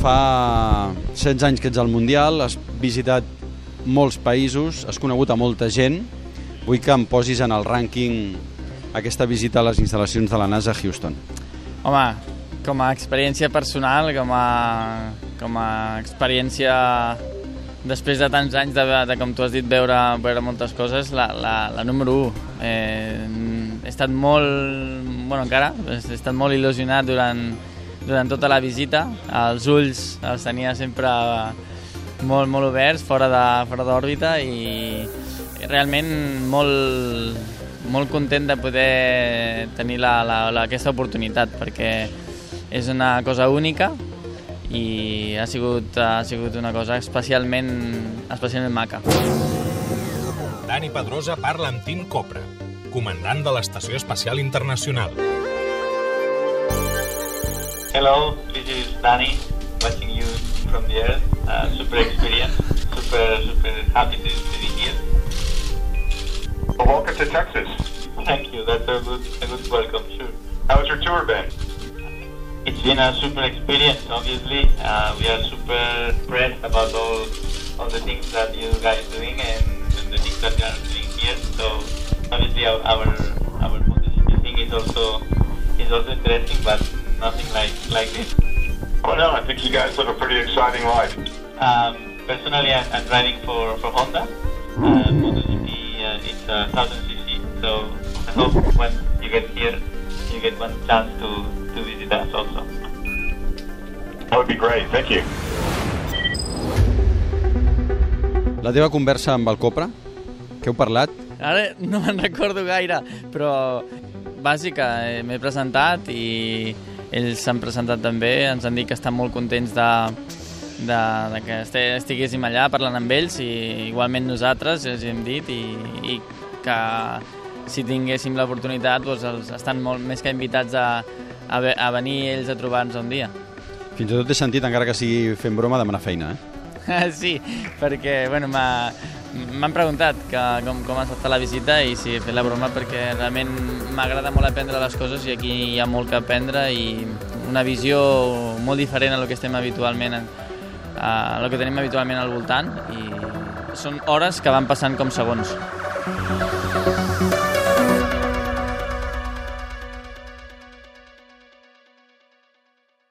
Fa 16 anys que ets al Mundial, has visitat molts països, has conegut a molta gent. Vull que em posis en el rànquing aquesta visita a les instal·lacions de la NASA a Houston. Home, com a experiència personal, com a, com a experiència després de tants anys de, de com tu has dit, veure, veure moltes coses, la, la, la número 1. Eh, he estat molt, bueno, encara, he estat molt il·lusionat durant, durant tota la visita. Els ulls els tenia sempre molt, molt oberts, fora d'òrbita i realment molt, molt content de poder tenir la, la, la, aquesta oportunitat perquè és una cosa única i ha sigut, ha sigut una cosa especialment, especialment maca. Dani Pedrosa parla amb Tim Copra, comandant de l'Estació Espacial Internacional. Hello, this is Danny, watching you from the Earth. Uh, super experience, super, super happy to, be here. Well, welcome to Texas. Thank you, that's a good, a good welcome, sure. How's your tour been? It's been a super experience, obviously. Uh, we are super impressed about all, all the things that you guys are doing and, and the things that you are doing here. So obviously our our, our thing is also is also interesting, but nothing like like this. Oh no, I think you guys live a pretty exciting life. Um, personally, I'm, I'm riding for for Honda. Uh, MotoGP uh, it's a thousand cc, so I hope when you get here, you get one chance to to visit us also. That would be great. Thank you. La teva conversa amb el Copra, què heu parlat? Ara no me'n recordo gaire, però bàsica, eh, m'he presentat i ells s'han presentat també, ens han dit que estan molt contents de, de, de que estiguéssim allà parlant amb ells i igualment nosaltres els hem dit i, i que si tinguéssim l'oportunitat doncs els, estan molt més que invitats a, a, a venir ells a trobar-nos un dia. Fins i tot he sentit, encara que sigui fent broma, demanar feina, eh? sí, perquè bueno, m'ha- m'han preguntat que, com, com ha estat la visita i si he fet la broma perquè realment m'agrada molt aprendre les coses i aquí hi ha molt que aprendre i una visió molt diferent a lo que estem habitualment en, a lo que tenim habitualment al voltant i són hores que van passant com segons.